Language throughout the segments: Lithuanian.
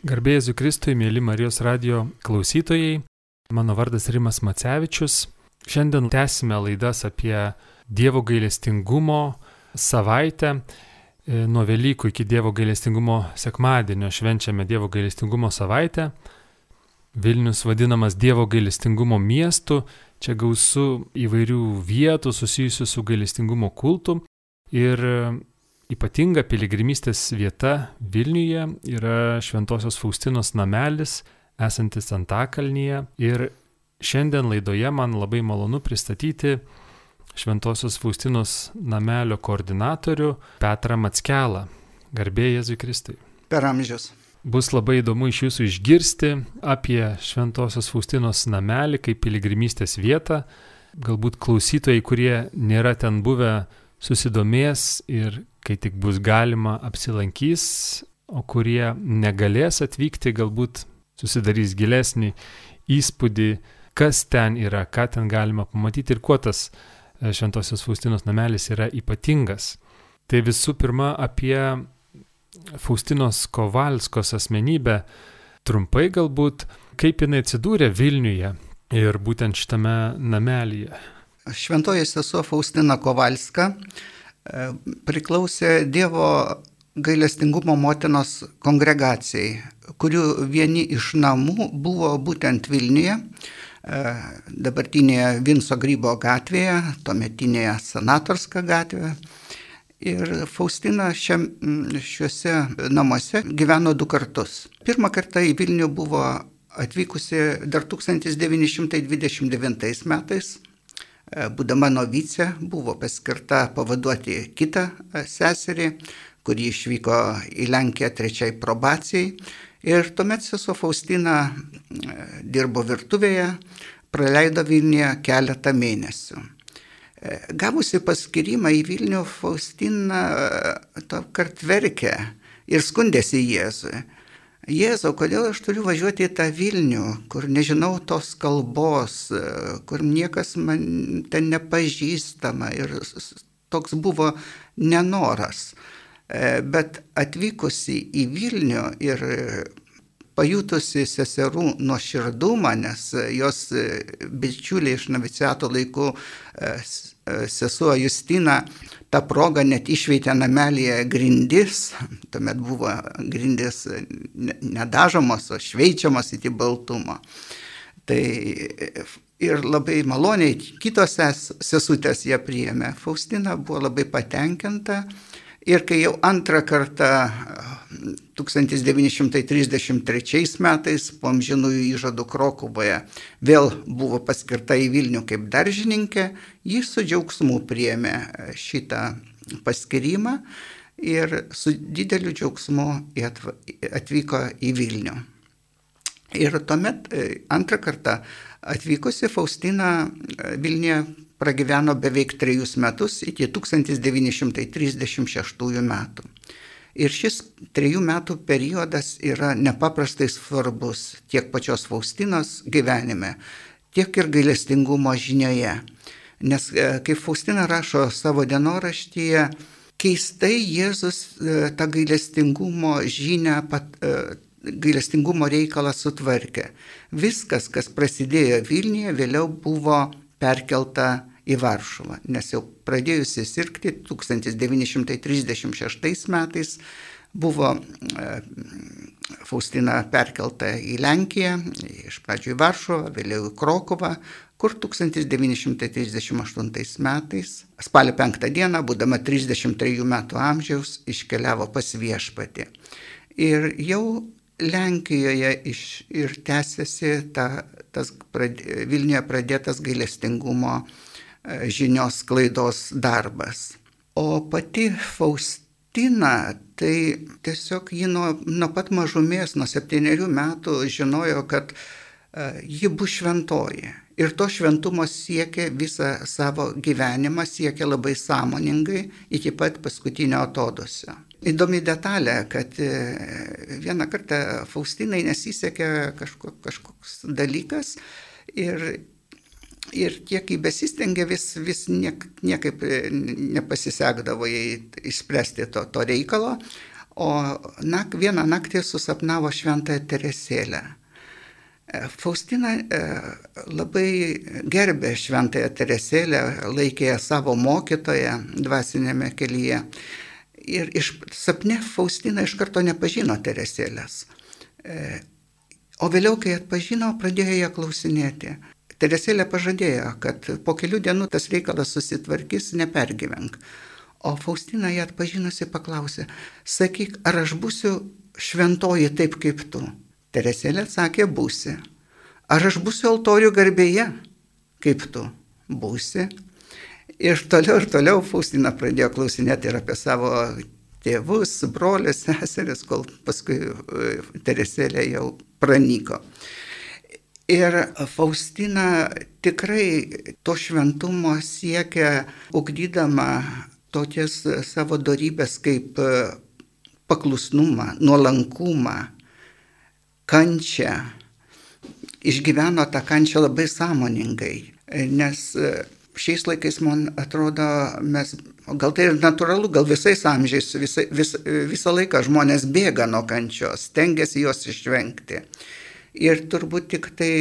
Garbėjai Kristui, mėly Marijos radio klausytojai, mano vardas Rimas Macevičius. Šiandien tęsime laidas apie Dievo gailestingumo savaitę. E, nuo Velykų iki Dievo gailestingumo sekmadienio švenčiame Dievo gailestingumo savaitę. Vilnius vadinamas Dievo gailestingumo miestu, čia gausu įvairių vietų susijusių su gailestingumo kultu. Ir Ypatinga piligrimystės vieta Vilniuje yra Šventojios Faustinos namelis, esantis Antakalnyje. Ir šiandien laidoje man labai malonu pristatyti Šventojios Faustinos namelio koordinatorių Petrą Matskelą. Garbėjai Jėzui Kristui. Per amžius. Bus labai įdomu iš jūsų išgirsti apie Šventojios Faustinos namelį kaip piligrimystės vietą. Galbūt klausytojai, kurie nėra ten buvę, susidomės ir kai tik bus galima apsilankys, o kurie negalės atvykti, galbūt susidarys gilesnį įspūdį, kas ten yra, ką ten galima pamatyti ir kuo tas e, Šventosios Faustinos namelis yra ypatingas. Tai visų pirma apie Faustinos Kovalskos asmenybę, trumpai galbūt, kaip jinai atsidūrė Vilniuje ir būtent šitame namelyje. Šventoji sesuo Faustina Kovalska e, priklausė Dievo gailestingumo motinos kongregacijai, kurių vieni iš namų buvo būtent Vilniuje, e, dabartinėje Vinco Grybo gatvėje, tuometinėje Senatorska gatvėje. Ir Faustina šiam, šiuose namuose gyveno du kartus. Pirmą kartą į Vilnių buvo atvykusi dar 1929 metais būdama novice, buvo paskirta pavaduoti kitą e, seserį, kuri išvyko į Lenkiją trečiai probacijai. Ir tuomet sesuo Faustina e, dirbo virtuvėje, praleido Vilniuje keletą mėnesių. Gavusi paskirimą į Vilnių, Faustina kart verkė ir skundėsi Jėzui. Jėzau, kodėl aš turiu važiuoti į tą Vilnių, kur nežinau tos kalbos, kur niekas man ten nepažįstama ir toks buvo nenoras. E, bet atvykusi į Vilnių ir pajutusi seserų nuoširdumą, nes jos bičiuliai iš noviciato laikų e, sesuo Justina tą progą net išveitė namelėje grindis, tuomet buvo grindis nedažomos, o šveičiamos iki baltumo. Tai ir labai maloniai kitos sesutės ją priėmė. Faustina buvo labai patenkinta ir kai jau antrą kartą 1933 metais po amžinųjų įžadų Krokuvoje vėl buvo paskirta į Vilnių kaip daržininkė, jis su džiaugsmu priėmė šitą paskirimą ir su dideliu džiaugsmu atvyko į Vilnių. Ir tuomet e, antrą kartą atvykusi Faustina e, Vilniuje pragyveno beveik trejus metus iki 1936 metų. Ir šis trejų metų periodas yra nepaprastai svarbus tiek pačios Faustinos gyvenime, tiek ir gailestingumo žinioje. Nes e, kaip Faustina rašo savo dienoraštyje, keistai Jėzus e, tą gailestingumo žinę, pat, e, gailestingumo reikalą sutvarkė. Viskas, kas prasidėjo Vilniuje, vėliau buvo perkelta į Varšuvą, nes jau pradėjusi sirgti 1936 metais buvo e, Faustina perkelta į Lenkiją, iš pradžių į Varšuvą, vėliau į Krokovą, kur 1938 metais, spalio 5 dieną, būdama 33 metų amžiaus, iškeliavo pas viešpatį. Ir jau Lenkijoje iš, ir tęsiasi ta, tas pradė, Vilniuje pradėtas gailestingumo uh, žinios klaidos darbas. O pati Faustina, tai tiesiog ji nuo, nuo pat mažumės, nuo septyniarių metų žinojo, kad uh, ji bus šventoji. Ir to šventumo siekia visą savo gyvenimą, siekia labai sąmoningai iki pat paskutinio atodusio. Įdomi detalė, kad e, vieną kartą Faustinai nesisekė kažko, kažkoks dalykas ir Ir kiek jį besistengė, vis, vis niek, niekaip e, nepasisekdavo išspręsti to, to reikalo. o nak, vieną naktį susapnavo šventąją Teresėlę. E, Faustina e, labai gerbė šventąją Teresėlę, laikė ją savo mokytoją dvasinėme kelyje. Ir iš sapne Faustina iš karto nepažino Teresėlės. O vėliau, kai atpažino, pradėjo ją klausinėti. Teresėlė pažadėjo, kad po kelių dienų tas reikalas susitvarkys, nepergyvenk. O Faustina ją atpažinusi paklausė, sakyk, ar aš būsiu šventoji taip kaip tu? Teresėlė atsakė, būsi. Ar aš būsiu altorių garbėje, kaip tu? Būsi. Ir toliau ir toliau Faustina pradėjo klausinėti ir apie savo tėvus, brolius, seseris, kol paskui e, Teresėlė jau pranyko. Ir Faustina tikrai to šventumo siekia, ugdydama tokias savo darybės kaip paklusnumą, nuolankumą, kančią. Išgyveno tą kančią labai sąmoningai, nes šiais laikais man atrodo, mes, gal tai ir natūralu, gal visais amžiais, visa, vis, visą laiką žmonės bėga nuo kančios, tengiasi jos išvengti. Ir turbūt tik tai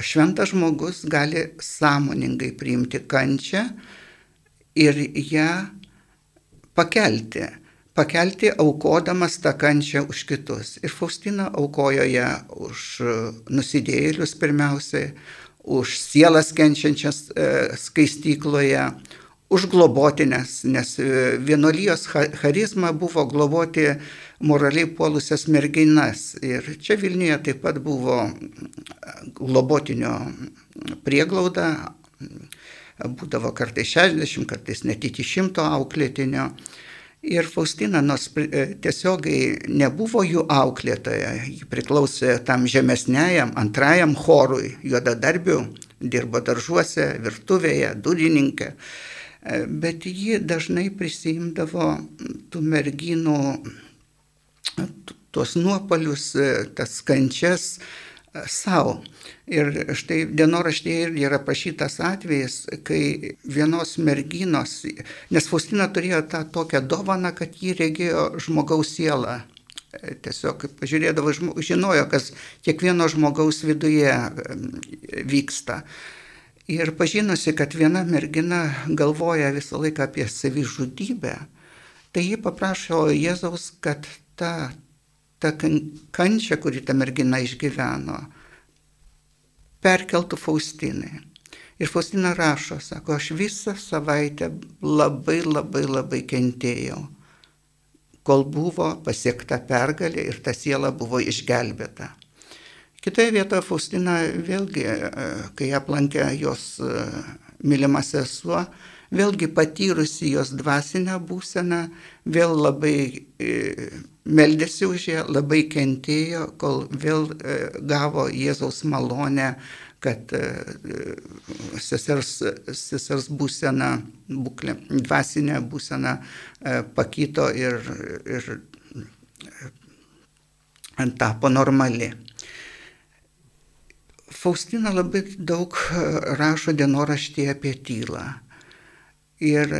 šventas žmogus gali sąmoningai priimti kančią ir ją pakelti. Pakelti aukodamas tą kančią už kitus. Ir Faustina aukojo ją už nusidėjėlius pirmiausiai, už sielas kenčiančias e, skaistykloje, už globotinės, nes e, vienolyjos charizma buvo globoti moraliai puolusias merginas. Ir čia Vilniuje taip pat buvo globotinio prieglauda, būdavo kartais 60, kartais net iki 100 auklėtinio. Ir Faustina nors e, tiesiogiai nebuvo jų auklėtoja, ji priklausė tam žemesniajam, antrajam chorui, juodadarbių, dirbo daržuose, virtuvėje, dudininkė, e, bet ji dažnai prisimdavo tų merginų tuos nuopolius, e, tas kančias savo. Ir štai dienoraštėje irgi yra pašytas atvejis, kai vienos merginos, nes Faustina turėjo tą tokią dovaną, kad jį regėjo žmogaus sielą. Tiesiog pažiūrėdavo, žinojo, kas kiekvieno žmogaus viduje vyksta. Ir pažinusi, kad viena mergina galvoja visą laiką apie savižudybę, tai ji paprašo Jėzaus, kad ta, ta kančia, kurį ta mergina išgyveno, perkeltų Faustinai. Ir Faustina rašo, sako, aš visą savaitę labai labai labai kentėjau, kol buvo pasiekta pergalė ir ta siela buvo išgelbėta. Kitoje vietoje Faustina vėlgi, kai aplankė jos e, mylima sesuo, vėlgi patyrusi jos dvasinę būseną, vėl labai e, meldėsi už ją, labai kentėjo, kol vėl e, gavo Jėzaus malonę, kad e, sesers, sesers būsena, būklė, dvasinė būsena pakito ir, ir tapo normali. Faustina labai daug rašo dienoraštyje apie tylą. Ir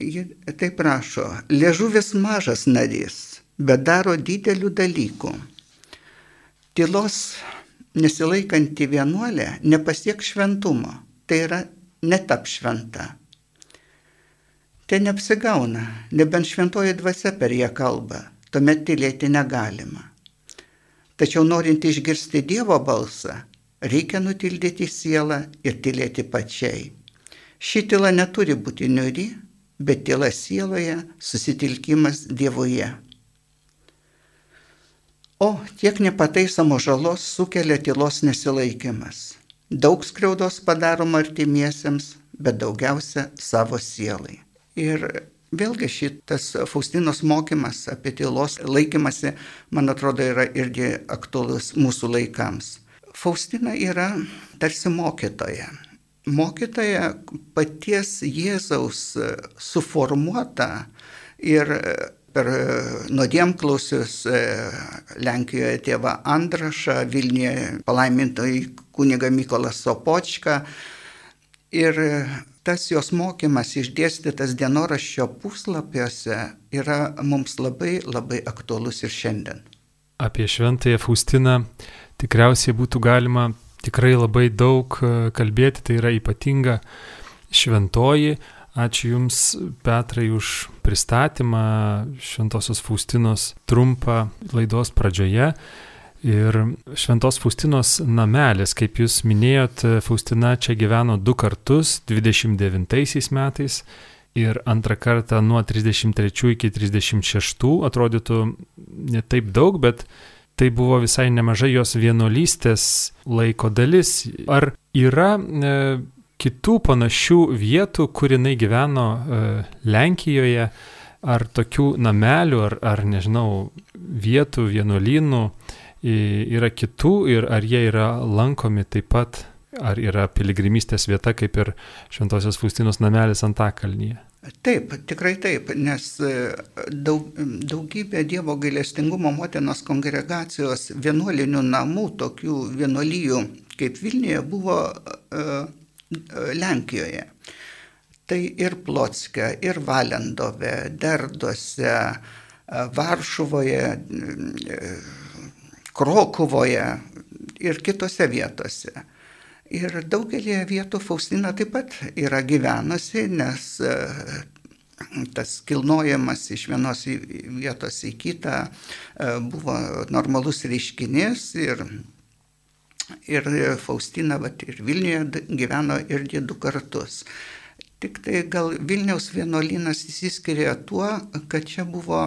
ji taip prašo, liežuvis mažas narys, bet daro didelių dalykų. Tylos nesilaikanti vienuolė nepasiek šventumo, tai yra netap šventa. Tai neapsigauna, nebent šventoji dvasia per ją kalba, tuomet tylėti negalima. Tačiau norint išgirsti Dievo balsą, reikia nutildyti sielą ir tylėti pačiai. Ši tyla neturi būti niuri, bet tyla sieloje, susitilkimas Dievuje. O tiek nepataisamo žalos sukelia tylos nesilaikimas. Daug skriaudos padaroma artimiesiems, bet daugiausia savo sielai. Ir vėlgi šitas Faustinos mokymas apie tylos laikymasi, man atrodo, yra irgi aktualus mūsų laikams. Faustina yra tarsi mokytoja mokytoja paties Jėzaus e, suformuota ir e, per e, nuodėmklausius Lenkijoje tėvą Andrašą, Vilniuje palaimintojai kuniga Mykolas Sopočka ir tas jos mokymas išdėstytas dienoraščio puslapiuose yra mums labai labai aktuolus ir šiandien. Apie šventąją Faustiną tikriausiai būtų galima tikrai labai daug e, kalbėti, tai yra ypatinga šventoji. Ačiū Jums, Petrai, už pristatymą Šventosios Faustinos trumpą laidos pradžioje. Ir Šventos Faustinos namelis, kaip jūs minėjot, Faustina čia gyveno du kartus, 29 metais ir antrą kartą nuo 33 iki 36, atrodytų ne taip daug, bet tai buvo visai nemažai jos vienolystės laiko dalis. Ar yra e, kitų panašių vietų, kur jinai gyveno e, Lenkijoje, ar tokių namelių, ar, ar nežinau, vietų, vienuolynų, yra kitų ir ar jie yra lankomi taip pat, ar yra piligrimystės vieta kaip ir Šventosios Faustinos namelis Antakalnyje. Taip, tikrai taip, nes e, daug, daugybė Dievo gailestingumo motinos kongregacijos vienuolinių namų, tokių vienuolyjų kaip Vilniuje, buvo uh, Lenkijoje. Tai ir Plotske, ir Valendove, Derduose, Varšuvoje, Krokuvoje ir kitose vietose. Ir daugelį vietų Faustina taip pat yra gyvenusi, nes e, tas kilnojimas iš vienos vietos į kitą e, buvo normalus reiškinys ir, ir Faustina vat, ir Vilniuje gyveno irgi du kartus. Tik tai gal Vilniaus vienuolynas įsiskiria tuo, kad čia buvo,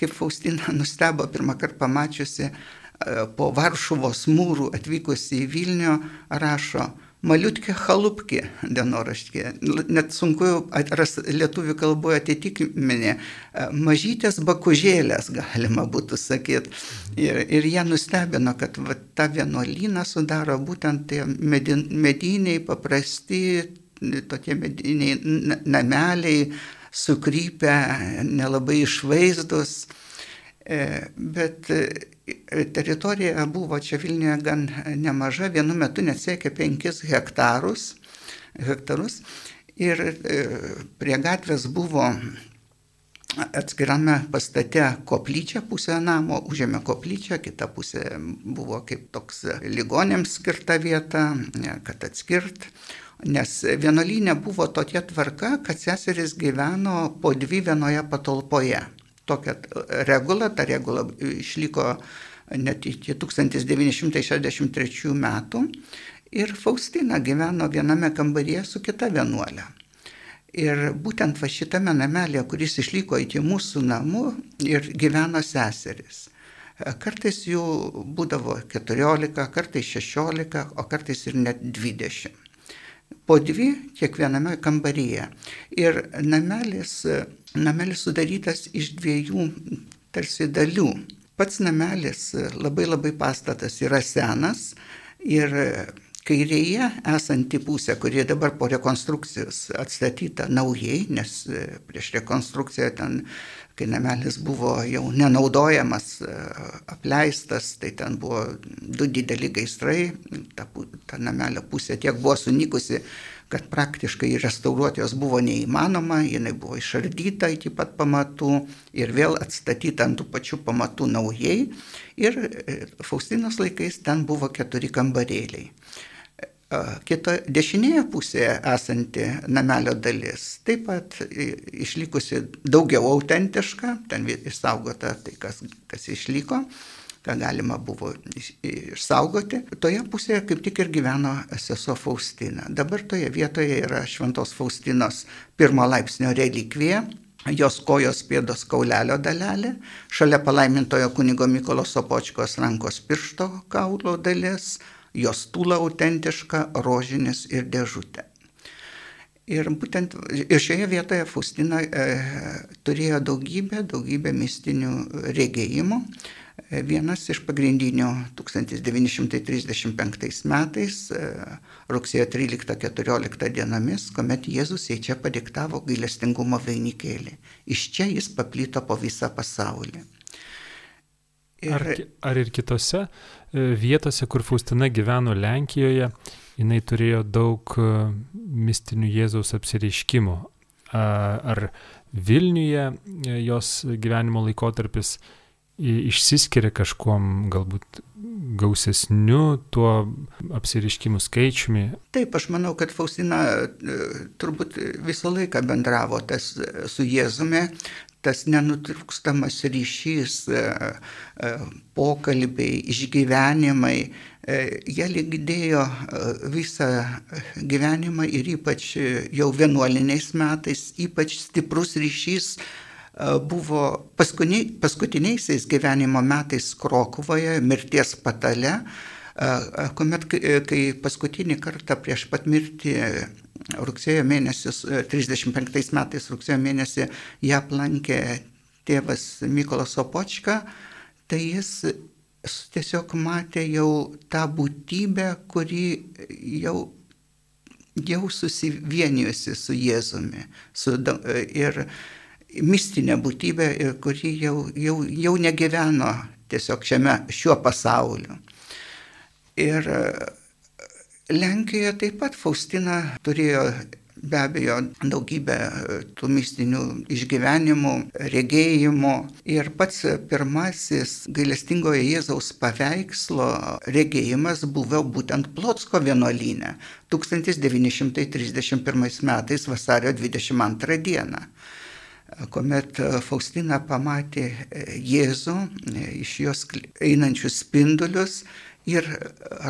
kaip Faustina nustebo pirmą kartą pamačiusi, po Varšuvos mūrų atvykusi į Vilnių rašo Maliutkė halupkė dienoraštė. Net sunku atrasti lietuvių kalboje atitikmenį. Mažytės bakužėlės, galima būtų sakyti. Ir, ir jie nustebino, kad va, tą vienuolyną sudaro būtent tie medin, mediniai, paprasti, tokie mediniai nameliai, sukrypę, nelabai išvaizdus. E, bet e, teritorija buvo čia Vilniuje gan nemaža, vienu metu net siekia 5 hektarus, hektarus ir e, prie gatvės buvo atskirame pastate koplyčia, pusė namo užėmė koplyčią, kita pusė buvo kaip toks ligonėms skirta vieta, kad atskirt. Nes vienuolynė buvo tokia tvarka, kad seserys gyveno po dvi vienoje patalpoje tokią regulą, ta regula išliko net iki 1963 metų ir Faustina gyveno viename kambaryje su kita vienuolė. Ir būtent va šitame namelėje, kuris išliko iki mūsų namų ir gyveno seseris. Kartais jų būdavo 14, kartais 16, o kartais ir net 20 po dvi kiekviename kambaryje. Ir namelis, namelis sudarytas iš dviejų tarsi dalių. Pats namelis labai labai pastatas yra senas ir kairėje esanti pusė, kurie dabar po rekonstrukcijos atstatyta naujai, nes prieš rekonstrukciją ten kai namelis buvo jau nenaudojamas, apleistas, tai ten buvo du dideli gaisrai, ta, ta namelio pusė tiek buvo sunikusi, kad praktiškai restauruoti jos buvo neįmanoma, jinai buvo išardyta iki pat pamatų ir vėl atstatyta ant tų pačių pamatų naujai. Ir e, Faustinos laikais ten buvo keturi kambarėliai. Kita dešinėje pusėje esanti namelio dalis taip pat išlikusi daugiau autentiška, ten išsaugota tai, kas, kas išliko, ką galima buvo išsaugoti. Toje pusėje kaip tik ir gyveno sesuo Faustina. Dabar toje vietoje yra Šventos Faustinos pirmo laipsnio relikvija, jos kojos pėdos kaulelio dalelė, šalia palaimintojo kunigo Mykolo Sopočkos rankos piršto kaulo dalis, jos tūla autentiška, rožinis ir dėžutė. Ir būtent ir šioje vietoje Faustina e, turėjo daugybę, daugybę mistinių regėjimų. E, vienas iš pagrindinių 1935 metais, e, rugsėjo 13-14 dienomis, kuomet Jėzus jai čia padiktavo gailestingumo vainikėlį. Iš čia jis paplito po visą pasaulį. Ir... Ar, ar ir kitose e, vietose, kur Faustina gyveno Lenkijoje, jinai turėjo daug mistinių Jėzaus apsireiškimų. Ar Vilniuje jos gyvenimo laikotarpis išsiskiria kažkuom galbūt gausesniu tuo apsiriškimų skaičiumi. Taip, aš manau, kad Faustina e, turbūt visą laiką bendravo tas e, su Jėzumi, tas nenutrūkstamas ryšys, e, pokalbiai, išgyvenimai, jie lygdėjo visą gyvenimą ir ypač jau vienuoliniais metais, ypač stiprus ryšys buvo paskutiniaisiais gyvenimo metais Krokuvoje, mirties patale, kuomet, kai paskutinį kartą prieš pat mirtį rugsėjo mėnesis, 35 metais rugsėjo mėnesį ją aplankė tėvas Mykolas Opočka, tai jis tiesiog matė jau tą būtybę, kuri jau, jau susivienijusi su Jėzumi. Su, ir mistinė būtybė, kuri jau, jau, jau negyveno tiesiog šiame, šiuo pasauliu. Ir e, Lenkijoje taip pat Faustina turėjo be abejo daugybę e, tų mistinių išgyvenimų, regėjimų. Ir pats pirmasis gailestingojo Jėzaus paveikslo regėjimas buvo būtent Plotsko vienuolyne 1931 metais vasario 22 dieną kuomet e, Faustina pamatė e, Jėzų, e, iš jos einančius spindulius ir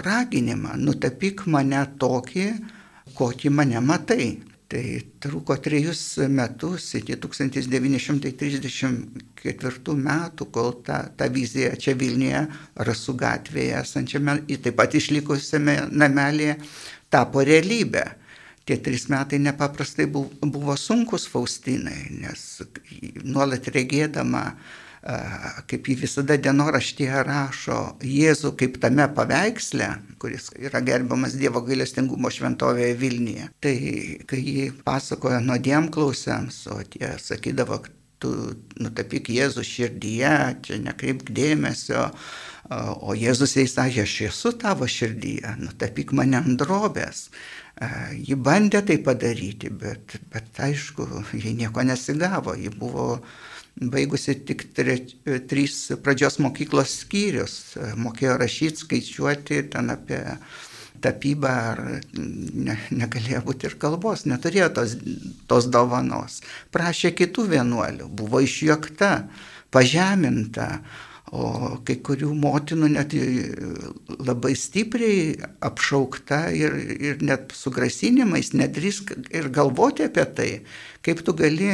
raginimą, nutapyk mane tokį, kokį mane matai. Tai truko trejus metus iki 1934 metų, kol ta, ta vizija čia Vilniuje, Rasų gatvėje esančiame, taip pat išlikusiame namelėje, tapo realybė tie trys metai nepaprastai buvo sunkus Faustinai, nes nuolat regėdama, kaip jį visada dienoraštyje rašo, Jėzų kaip tame paveiksle, kuris yra gerbiamas Dievo gailestingumo šventovėje Vilniuje. Tai kai jį pasakojo nuodėmklausėms, o tie sakydavo, tu nutapyk Jėzų širdyje, čia nekreipk dėmesio, o Jėzus jai sakė, aš esu tavo širdyje, nutapyk mane ant drobės. Ji bandė tai padaryti, bet, bet aišku, jai nieko nesigavo. Ji buvo baigusi tik tre, trys pradžios mokyklos skyrius, mokėjo rašyti, skaičiuoti ten apie tapybą, ar ne, negalėjo būti ir kalbos, neturėjo tos, tos dovanos. Prašė kitų vienuolių, buvo išjuokta, pažeminta, o kai kurių motinų net labai stipriai apšaukta ir, ir net su grasinimais, nedrįsk ir galvoti apie tai, kaip tu gali,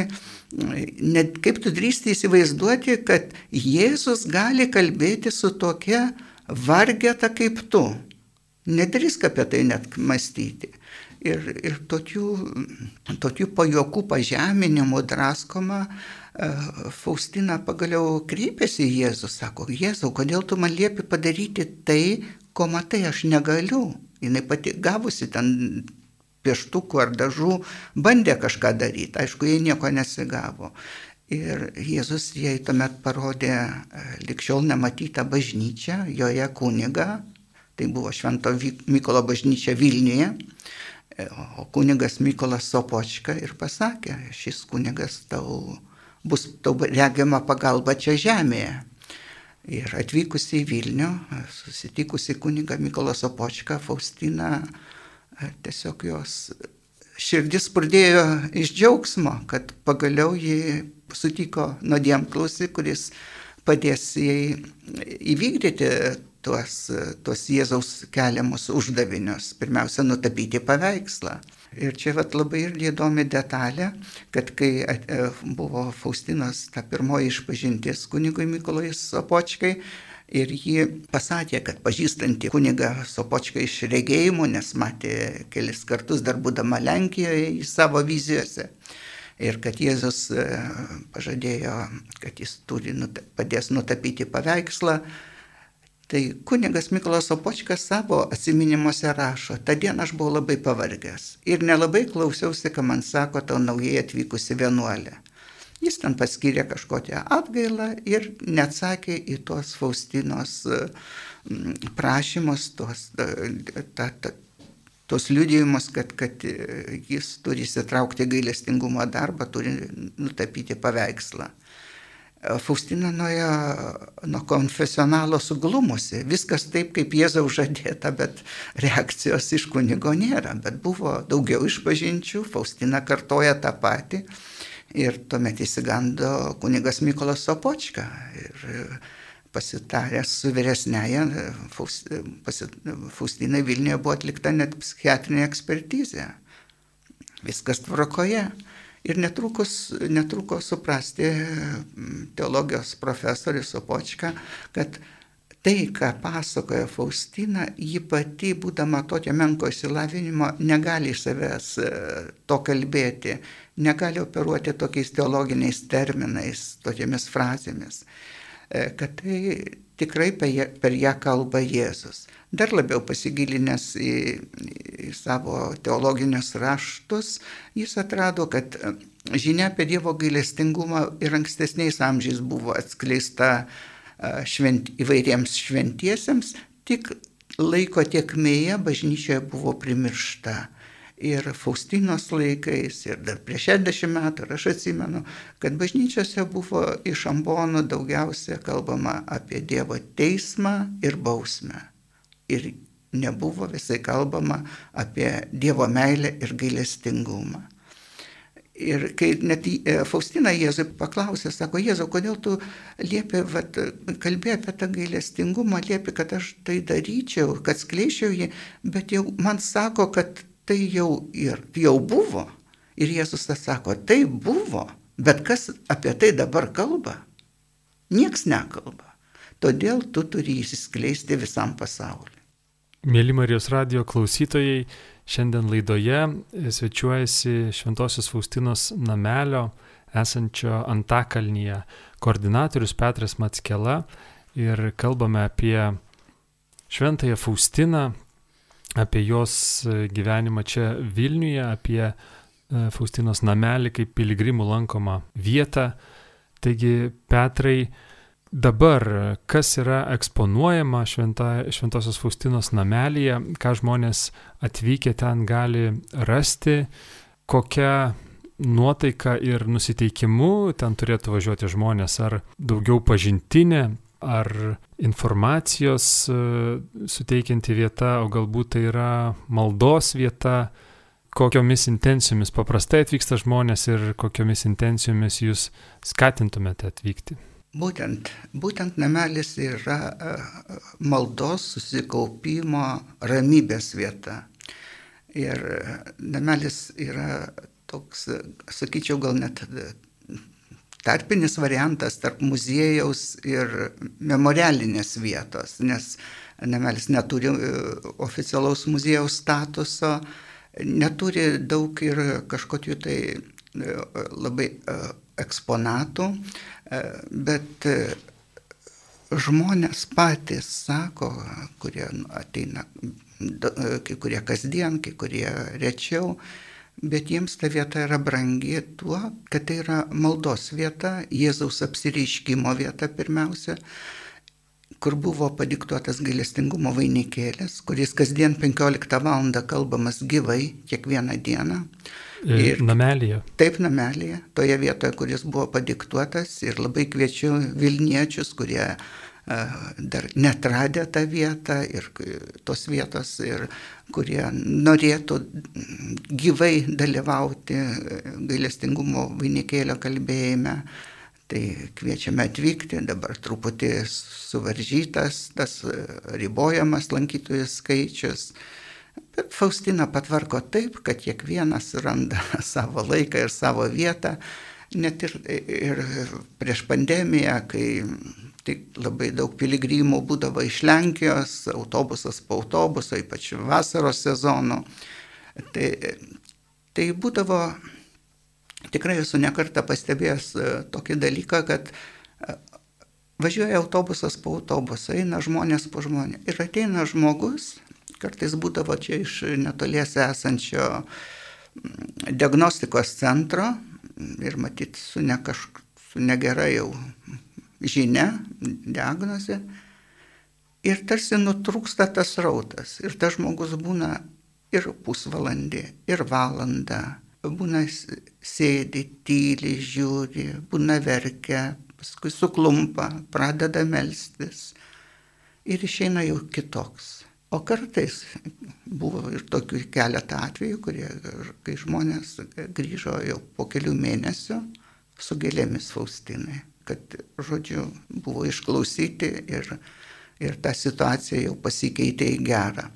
net, kaip tu drįsti įsivaizduoti, kad Jėzus gali kalbėti su tokia vargeta kaip tu. Nedrįsk apie tai net mąstyti. Ir, ir tokių, tokių pajokų pažeminimų draskoma E, Faustina pagaliau kreipėsi į Jėzų, sako, Jėzau, kodėl tu man liepi padaryti tai, ko matai, aš negaliu. Jis pati gavusi ten pieštukų ar dažų, bandė kažką daryti, aišku, jie nieko nesigavo. Ir Jėzus jai tuomet parodė e, likščiol nematytą bažnyčią, joje kuniga, tai buvo Švento Mykolo bažnyčia Vilniuje, e, o kunigas Mykolas Sopočka ir pasakė, šis kunigas tau bus regiama pagalba čia žemėje. Ir atvykusi į Vilnių, susitikusi kuniga Mykolas Opočka, Faustina, tiesiog jos širdis pradėjo iš džiaugsmo, kad pagaliau ji sutiko nuodėmklausį, kuris padės jai įvykdyti tuos, tuos Jėzaus keliamus uždavinius. Pirmiausia, nutapyti paveikslą. Ir čia vat, labai irgi įdomi detalė, kad kai e, buvo Faustinos ta pirmoji išpažintis kunigui Mikolai Sopočkai, Ir ji pasakė, kad pažįstanti kunigą Sopočką iš regėjimų, nes matė kelis kartus dar būdama Lenkijoje į savo vizijose. Ir kad Jėzus e, pažadėjo, kad jis turi, padės nutapyti paveikslą, Tai kunigas Miklas Opočkas savo atsiminimuose rašo, tą dieną aš buvau labai pavargęs ir nelabai klausiausi, ką man sako tau naujai atvykusi vienuolė. Jis ten paskyrė kažkokią atgailą ir neatsakė į tuos Faustinos prašymus, tuos, ta, ta, tos liudijimus, kad, kad jis turi įsitraukti gailestingumo darbą, turi nutapyti paveikslą. Faustina nuėjo nuo konfesionalo suglumusi. Viskas taip, kaip Jėzaus žadėta, bet reakcijos iš kunigo nėra. Bet buvo daugiau išpažinčių, Faustina kartoja tą patį. Ir tuomet įsigando kunigas Mykolas Sopočka. Ir pasitaręs su vyresnėje, Faustinai Vilniuje buvo atlikta net psichiatrinė ekspertizė. Viskas tvarkoje. Ir netrukus, netruko suprasti mm, teologijos profesorius Opočka, kad tai, ką pasakoja Faustina, ji pati, būdama tokio menko įsilavinimo, negali iš savęs e, to kalbėti, negali operuoti tokiais teologiniais terminais, tokiamis frazėmis, e, kad tai tikrai per ją kalba Jėzus. Dar labiau pasigilinęs į, į savo teologinius raštus, jis atrado, kad žinia apie Dievo gailestingumą ir ankstesniais amžiais buvo atskleista švent, įvairiems šventiesiems, tik laiko tiekmėje bažnyčioje buvo primiršta ir Faustinos laikais, ir dar prieš 60 metų, ir aš atsimenu, kad bažnyčiose buvo iš ambonų daugiausia kalbama apie Dievo teismą ir bausmę. Ir nebuvo visai kalbama apie Dievo meilę ir gailestingumą. Ir kai net e, Faustina Jėzui paklausė, sako, Jėzau, kodėl tu liepi, vat, kalbė apie tą gailestingumą, liepi, kad aš tai daryčiau, kad skleičiau jį, bet jau man sako, kad tai jau, ir, jau buvo. Ir Jėzus atsako, tai buvo, bet kas apie tai dabar kalba? Niekas nekalba. Todėl tu turi įsiskleisti visam pasauliu. Mėly Marijos radio klausytojai, šiandien laidoje svečiuojasi Šventojios Faustinos namelio esančio Antakalnyje koordinatorius Petras Matskela ir kalbame apie Šventąją Faustiną, apie jos e, gyvenimą čia Vilniuje, apie e, Faustinos namelį kaip piligrimų lankomą vietą. Taigi, Petrai, dabar kas yra eksponuojama šventa, Šventosios Faustinos namelyje, ką žmonės atvykę ten gali rasti, kokia nuotaika ir nusiteikimu ten turėtų važiuoti žmonės, ar daugiau pažintinė, ar informacijos e, suteikianti vieta, o galbūt tai yra maldos vieta, kokiomis intencijomis paprastai atvyksta žmonės ir kokiomis intencijomis jūs skatintumėte atvykti. Būtent, būtent namelis yra e, maldos susikaupimo ramybės vieta. Ir namelis yra toks, sakyčiau, gal net tarpinis variantas tarp muziejaus ir memorialinės vietos, nes namelis neturi e, oficialaus muziejaus statuso, neturi daug ir kažkokių tai e, labai e, eksponatų, bet žmonės patys sako, kurie ateina, kai kurie kasdien, kai kurie rečiau, bet jiems ta vieta yra brangi tuo, kad tai yra maldos vieta, Jėzaus apsireiškimo vieta pirmiausia, kur buvo padiktuotas gailestingumo vainikėlis, kuris kasdien 15 val. kalbamas gyvai, kiekvieną dieną. E, ir namelėje. Taip, namelėje, toje vietoje, kuris buvo padiktuotas ir labai kviečiu Vilniečius, kurie dar netradę tą vietą ir tos vietos, ir kurie norėtų gyvai dalyvauti gailestingumo vainikėlio kalbėjime. Tai kviečiame atvykti, dabar truputį suvaržytas tas ribojamas lankytojų skaičius. Bet Faustina patvarko taip, kad kiekvienas randa savo laiką ir savo vietą. Net ir, ir prieš pandemiją, kai Tik labai daug piligrimų būdavo iš Lenkijos, autobusas po autobuso, ypač vasaros sezonu. Tai, tai būdavo, tikrai esu nekartą pastebėjęs e, tokį dalyką, kad e, važiuoja autobusas po autobuso, eina žmonės po žmonės. Ir ateina žmogus, kartais būdavo čia iš netoliese esančio diagnostikos centro ir matyt su, ne kažk, su negera jau žinia, diagnozė. Ir tarsi nutrūksta tas rautas. Ir tas žmogus būna ir pusvalandį, ir valandą. Būna sėdi, tyli, žiūri, būna verkia, paskui suklumpa, pradeda melstis ir išeina jau kitoks. O kartais buvo ir tokių keletą atvejų, kurie, kai žmonės grįžo jau po kelių mėnesių su gėlėmis Faustinai, kad, žodžiu, buvo išklausyti ir, ir ta situacija jau pasikeitė į gerą.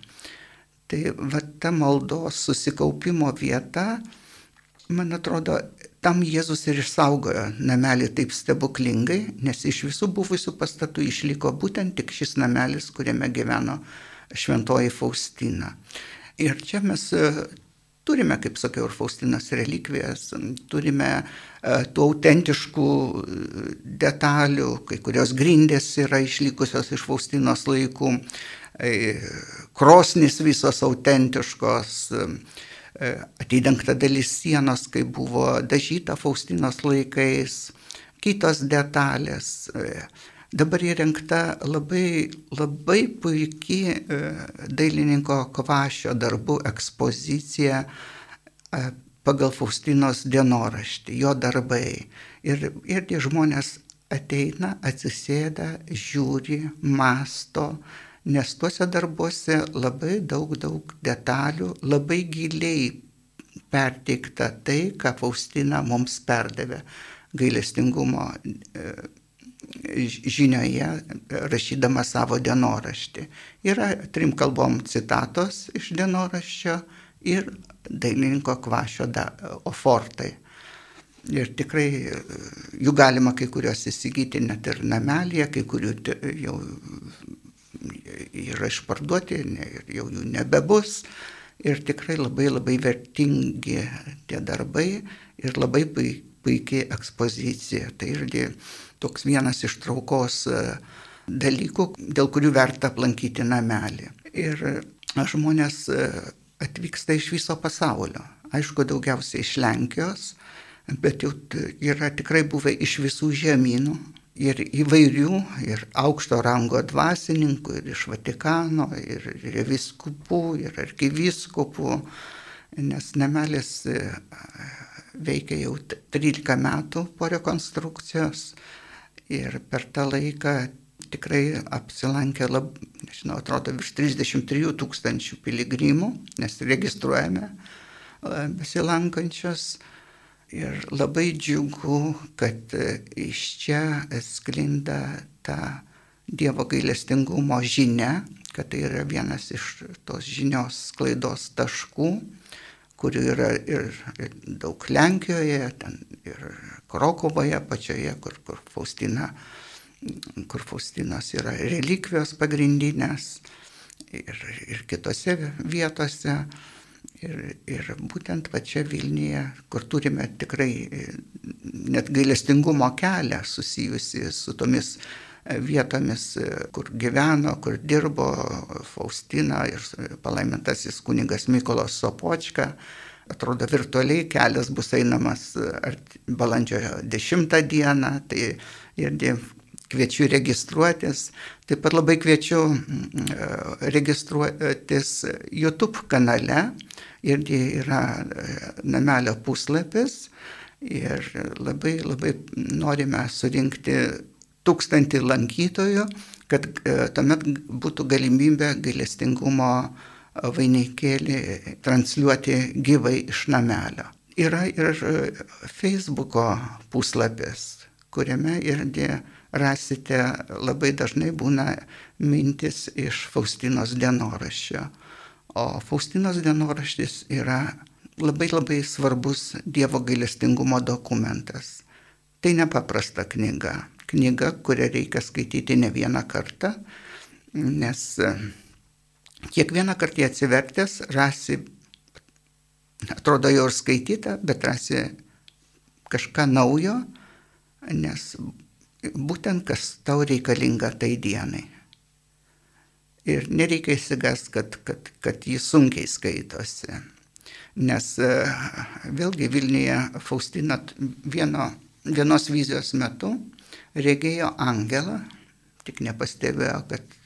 Tai va ta maldos susikaupimo vieta, man atrodo, tam Jėzus ir išsaugojo namelį taip stebuklingai, nes iš visų buvusių pastatų išliko būtent tik šis namelis, kuriame gyveno šventoji Faustina. Ir čia mes e, turime, kaip sakiau, ir Faustinas relikvijas, turime e, tų autentiškų e, detalių, kai kurios grindės yra išlikusios iš Faustinos laikų, krosnis visos autentiškos, atidengta dalis sienos, kai buvo dažyta Faustinos laikais, kitos detalės. Dabar įrengta labai, labai puikiai e, dailininko Kvašio darbų ekspozicija e, pagal Faustinos dienoraštį, jo darbai. Ir, ir tie žmonės ateina, atsisėda, žiūri, masto, nes tuose darbuose labai daug, daug detalių, labai giliai perteikta tai, ką Faustina mums perdavė gailestingumo e, žinioje, rašydama savo dienoraštį. Yra trim kalbom citatos iš dienoraščio ir dailininko kvašio da, ofortai. Ir tikrai jų galima kai kuriuos įsigyti net ir namelėje, kai kurių jau yra išparduoti ir jau jų nebebus. Ir tikrai labai labai vertingi tie darbai ir labai puikiai ekspozicija. Tai irgi toks vienas iš traukos e, dalykų, dėl kurių verta aplankyti namelį. Ir e, žmonės e, atvyksta iš viso pasaulio. Aišku, daugiausiai iš Lenkijos, bet jau yra tikrai buvę iš visų žemynų. Ir įvairių, ir aukšto rango dvasininkų, ir iš Vatikano, ir, ir viskupų, ir arkiviskupų, nes namelis veikia jau 13 metų po rekonstrukcijos Ir per tą laiką tikrai apsilankė, lab, nežinau, atrodo, virš 33 tūkstančių piligrimų, nes registruojame e, besilankančius. Ir labai džiugu, kad e, iš čia sklinda ta Dievo gailestingumo žinia, kad tai yra vienas iš tos žinios sklaidos taškų, kurių yra ir, daug Lenkijoje, ten ir Krokovoje pačioje, kur, kur, Faustina, kur Faustinos yra relikvijos pagrindinės ir, ir kitose vietose. Ir, ir būtent va čia Vilniuje, kur turime tikrai net gailestingumo kelią susijusi su tomis vietomis, kur gyveno, kur dirbo Faustina ir palaimintasis kunigas Mykolas Sopočka. Atrodo, virtualiai kelias bus einamas balandžio 10 dieną, tai irgi kviečiu registruotis. Taip pat labai kviečiu mm, registruotis YouTube kanale, irgi yra namelio puslapis ir labai labai norime surinkti tūkstantį lankytojų, kad e, tuomet būtų galimybė gailestingumo vainikėlį transliuoti gyvai iš namelio. Yra ir Facebooko puslapis, kuriame irgi rasite labai dažnai būna mintis iš Faustinos dienoraščio. O Faustinos dienoraštis yra labai labai svarbus Dievo gailestingumo dokumentas. Tai nepaprasta knyga knyga, kurią reikia skaityti ne vieną kartą, nes e, kiekvieną kartą atsivertęs rasi, atrodo jau ir skaityta, bet rasi kažką naujo, nes būtent kas tau reikalinga tai dienai. Ir nereikia įsigas, kad, kad, kad jis sunkiai skaitosi. Nes e, vėlgi Vilniuje Faustina vieno, vienos vizijos metu regėjo angelą, tik nepastebėjo, kad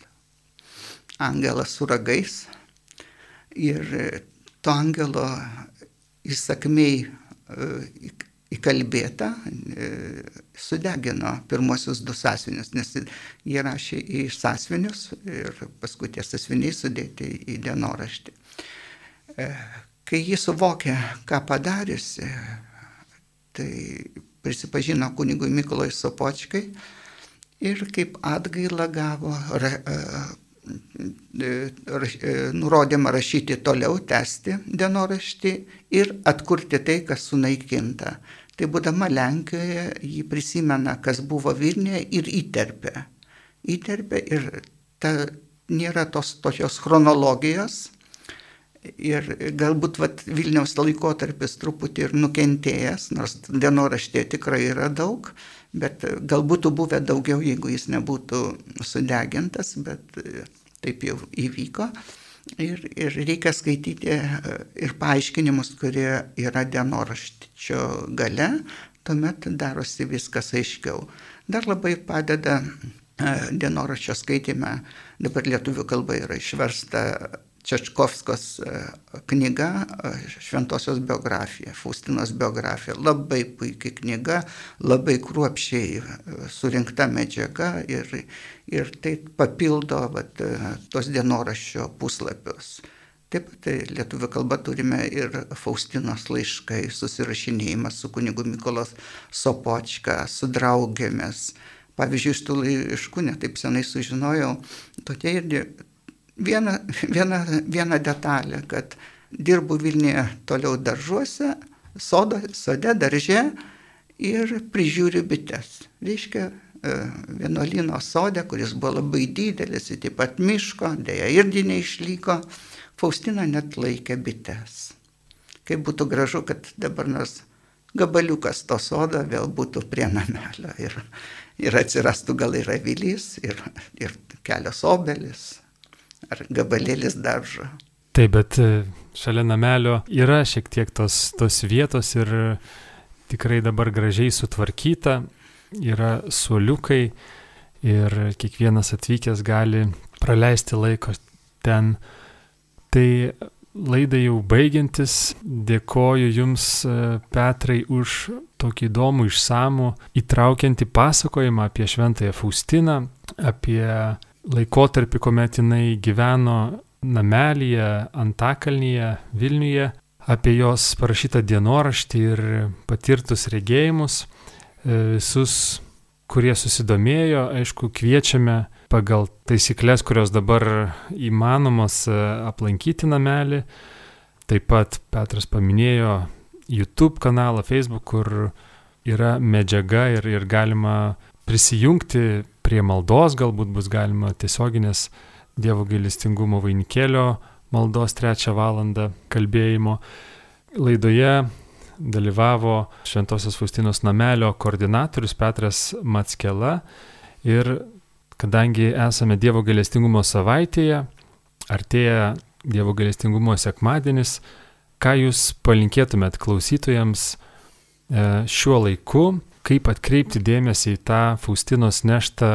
angelas su ragais. Ir to angelo įsakmiai įkalbėta, sudegino pirmosius du sąsvinius, nes jie rašė į sąsvinius ir paskui tie sąsviniai sudėti į dienoraštį. Kai jis suvokė, ką padariusi, tai prisipažino kunigui Mikolai Sopočkai ir kaip atgailą gavo ra, ra, nurodymą rašyti toliau, tęsti dienoraštį ir atkurti tai, kas sunaikinta. Tai būdama Lenkijoje, ji prisimena, kas buvo Vilniuje ir įterpia. Įterpia ir ta, nėra tos tokios chronologijos, Ir galbūt vat, Vilniaus laikotarpis truputį ir nukentėjęs, nors dienoraštė tikrai yra daug, bet gal būtų buvę daugiau, jeigu jis nebūtų sudegintas, bet taip jau įvyko. Ir, ir reikia skaityti ir paaiškinimus, kurie yra dienoraščio gale, tuomet darosi viskas aiškiau. Dar labai padeda dienoraščio skaitime, dabar lietuvių kalba yra išversta Čečkovskos e, knyga e, Šventosios biografija, Faustinos biografija. Labai puikiai knyga, labai kruopšiai e, surinkta medžiaga ir, ir tai papildo vat, tos dienoraščio puslapius. Taip pat tai lietuvių kalba turime ir Faustinos laiškai, susirašinėjimas su kunigu Mikolas Sopočka, su draugėmis. Pavyzdžiui, iš tų laiškų netaip senai sužinojau, tokia irgi viena, viena, viena detalė, kad dirbu Vilniuje toliau daržuose, sodo, sode, darže ir prižiūriu bites. Reiškia, e, vienuolino sode, kuris buvo labai didelis, taip pat miško, dėja irgi neišlyko, Faustina net laikė bites. Kaip būtų gražu, kad dabar nors gabaliukas to sodo vėl būtų prie namelio ir, ir atsirastų gal ir avilys, ir, ir kelios obelis, ar gabalėlis daržo. Taip, bet e, šalia namelio yra šiek tiek tos, tos vietos ir tikrai dabar gražiai sutvarkyta, yra suoliukai ir kiekvienas atvykęs gali praleisti laiko ten. Tai laidai jau baigiantis, dėkoju Jums, e, Petrai, už tokį įdomų, išsamų, įtraukiantį pasakojimą apie Šventąją Faustiną, apie laikotarpį, kuomet jinai gyveno namelyje Antakalnyje, Vilniuje, apie jos parašytą dienoraštį ir patirtus regėjimus. E, visus, kurie susidomėjo, aišku, kviečiame pagal taisyklės, kurios dabar įmanomos e, aplankyti namelį. Taip pat Petras paminėjo YouTube kanalą, Facebook, kur yra medžiaga ir, ir galima prisijungti prie maldos, galbūt bus galima tiesioginės Dievo gailestingumo vainikėlio maldos trečią valandą kalbėjimo. Laidoje dalyvavo Šventosios Faustinos namelio koordinatorius Petras Matskela ir kadangi esame Dievo gailestingumo savaitėje, artėja Dievo gailestingumo sekmadienis, ką jūs palinkėtumėt klausytojams e, šiuo laiku, kaip atkreipti dėmesį į tą Faustinos neštą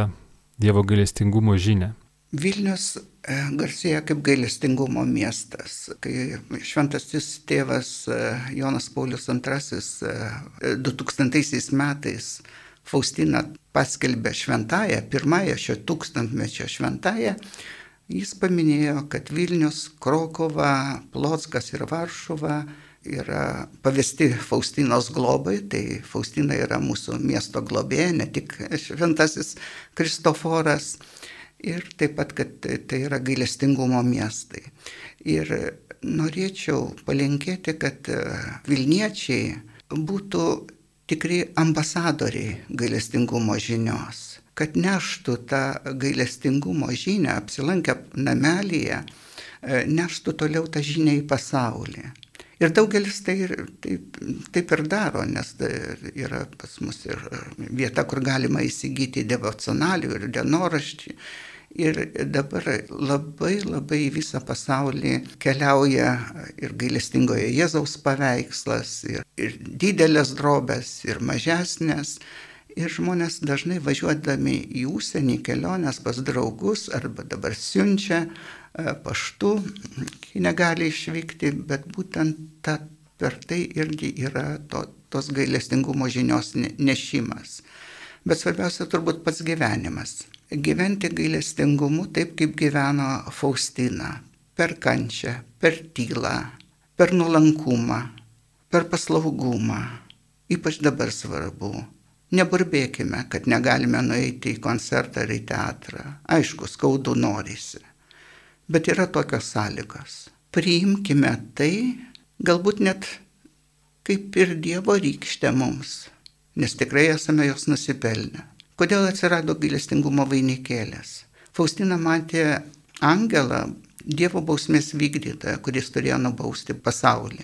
Dievo gailestingumo žinę. Vilnius e, garsėja kaip gailestingumo miestas. Kai šventasis tėvas e, Jonas Paulius II 2000 e, metais Faustiną paskelbė šventąją, pirmąją šio tūkstantmečio šventąją, jis paminėjo, kad Vilnius, Krokova, Plotskas ir Varšuva yra pavesti Faustinos globai, tai Faustina yra mūsų miesto globėja, ne tik šventasis Kristoforas, ir taip pat, kad tai yra gailestingumo miestai. Ir norėčiau palinkėti, kad Vilniečiai būtų tikri ambasadoriai gailestingumo žinios, kad neštų tą gailestingumo žinią, apsilankę namelyje, neštų toliau tą žinią į pasaulį. Ir daugelis tai taip, taip ir daro, nes tai yra pas mus ir vieta, kur galima įsigyti devocionalių ir dienoraštį. Ir dabar labai labai visą pasaulį keliauja ir gailestingoje Jėzaus paveikslas, ir, ir didelės drobės, ir mažesnės. Ir žmonės dažnai važiuodami į užsienį keliones pas draugus arba dabar siunčia paštu ji negali išvykti, bet būtent ta, per tai irgi yra to, tos gailestingumo žinios nešimas. Bet svarbiausia turbūt pats gyvenimas. Gyventi gailestingumu taip, kaip gyveno Faustina. Per kančią, per tylą, per nuolankumą, per paslaugumą. Ypač dabar svarbu. Neburbėkime, kad negalime nueiti į koncertą ar į teatrą. Aišku, skaudu norisi. Bet yra tokios sąlygos. Priimkime tai, galbūt net kaip ir Dievo rykštė mums nes tikrai esame jos nusipelnę. Kodėl atsirado gailestingumo vainikėlės? Faustina matė angelą, Dievo bausmės vykdytoją, kuris turėjo nubausti pasaulį.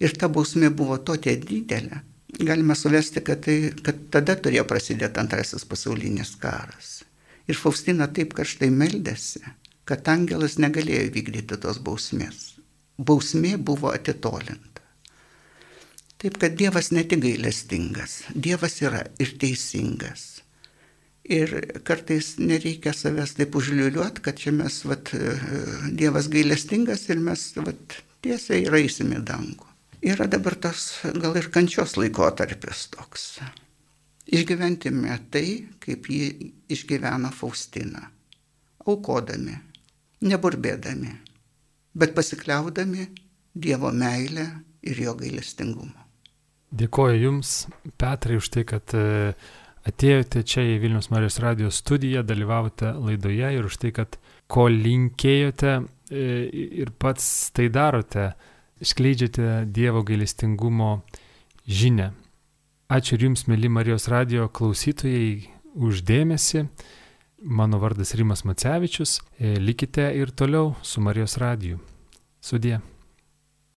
Ir ta bausmė buvo tokia didelė. Galima suvesti, kad, tai, kad tada turėjo prasidėti antrasis pasaulinis karas. Ir Faustina taip kažtai meldėsi, kad angelas negalėjo vykdyti tos bausmės. Bausmė buvo atitolinta. Taip kad Dievas ne tik gailestingas, Dievas yra ir teisingas. Ir kartais nereikia savęs taip užliuliuoti, kad čia mes, vat, Dievas gailestingas ir mes vat, tiesiai raisim į dangų. Yra dabar tas gal ir kančios laikotarpis toks. Išgyventime tai, kaip jį išgyveno Faustina. Aukodami, neburbėdami, bet pasikliaudami Dievo meilę ir jo gailestingumą. Dėkoju Jums, Petrai, už tai, kad e, atėjote čia į Vilnius Marijos radijos studiją, dalyvavote laidoje ir už tai, kad ko linkėjote e, ir pats tai darote, skleidžiate Dievo gailestingumo žinę. Ačiū ir Jums, mėly Marijos radio klausytojai, uždėmesi. Mano vardas Rimas Macevičius. E, likite ir toliau su Marijos radiju. Sudie.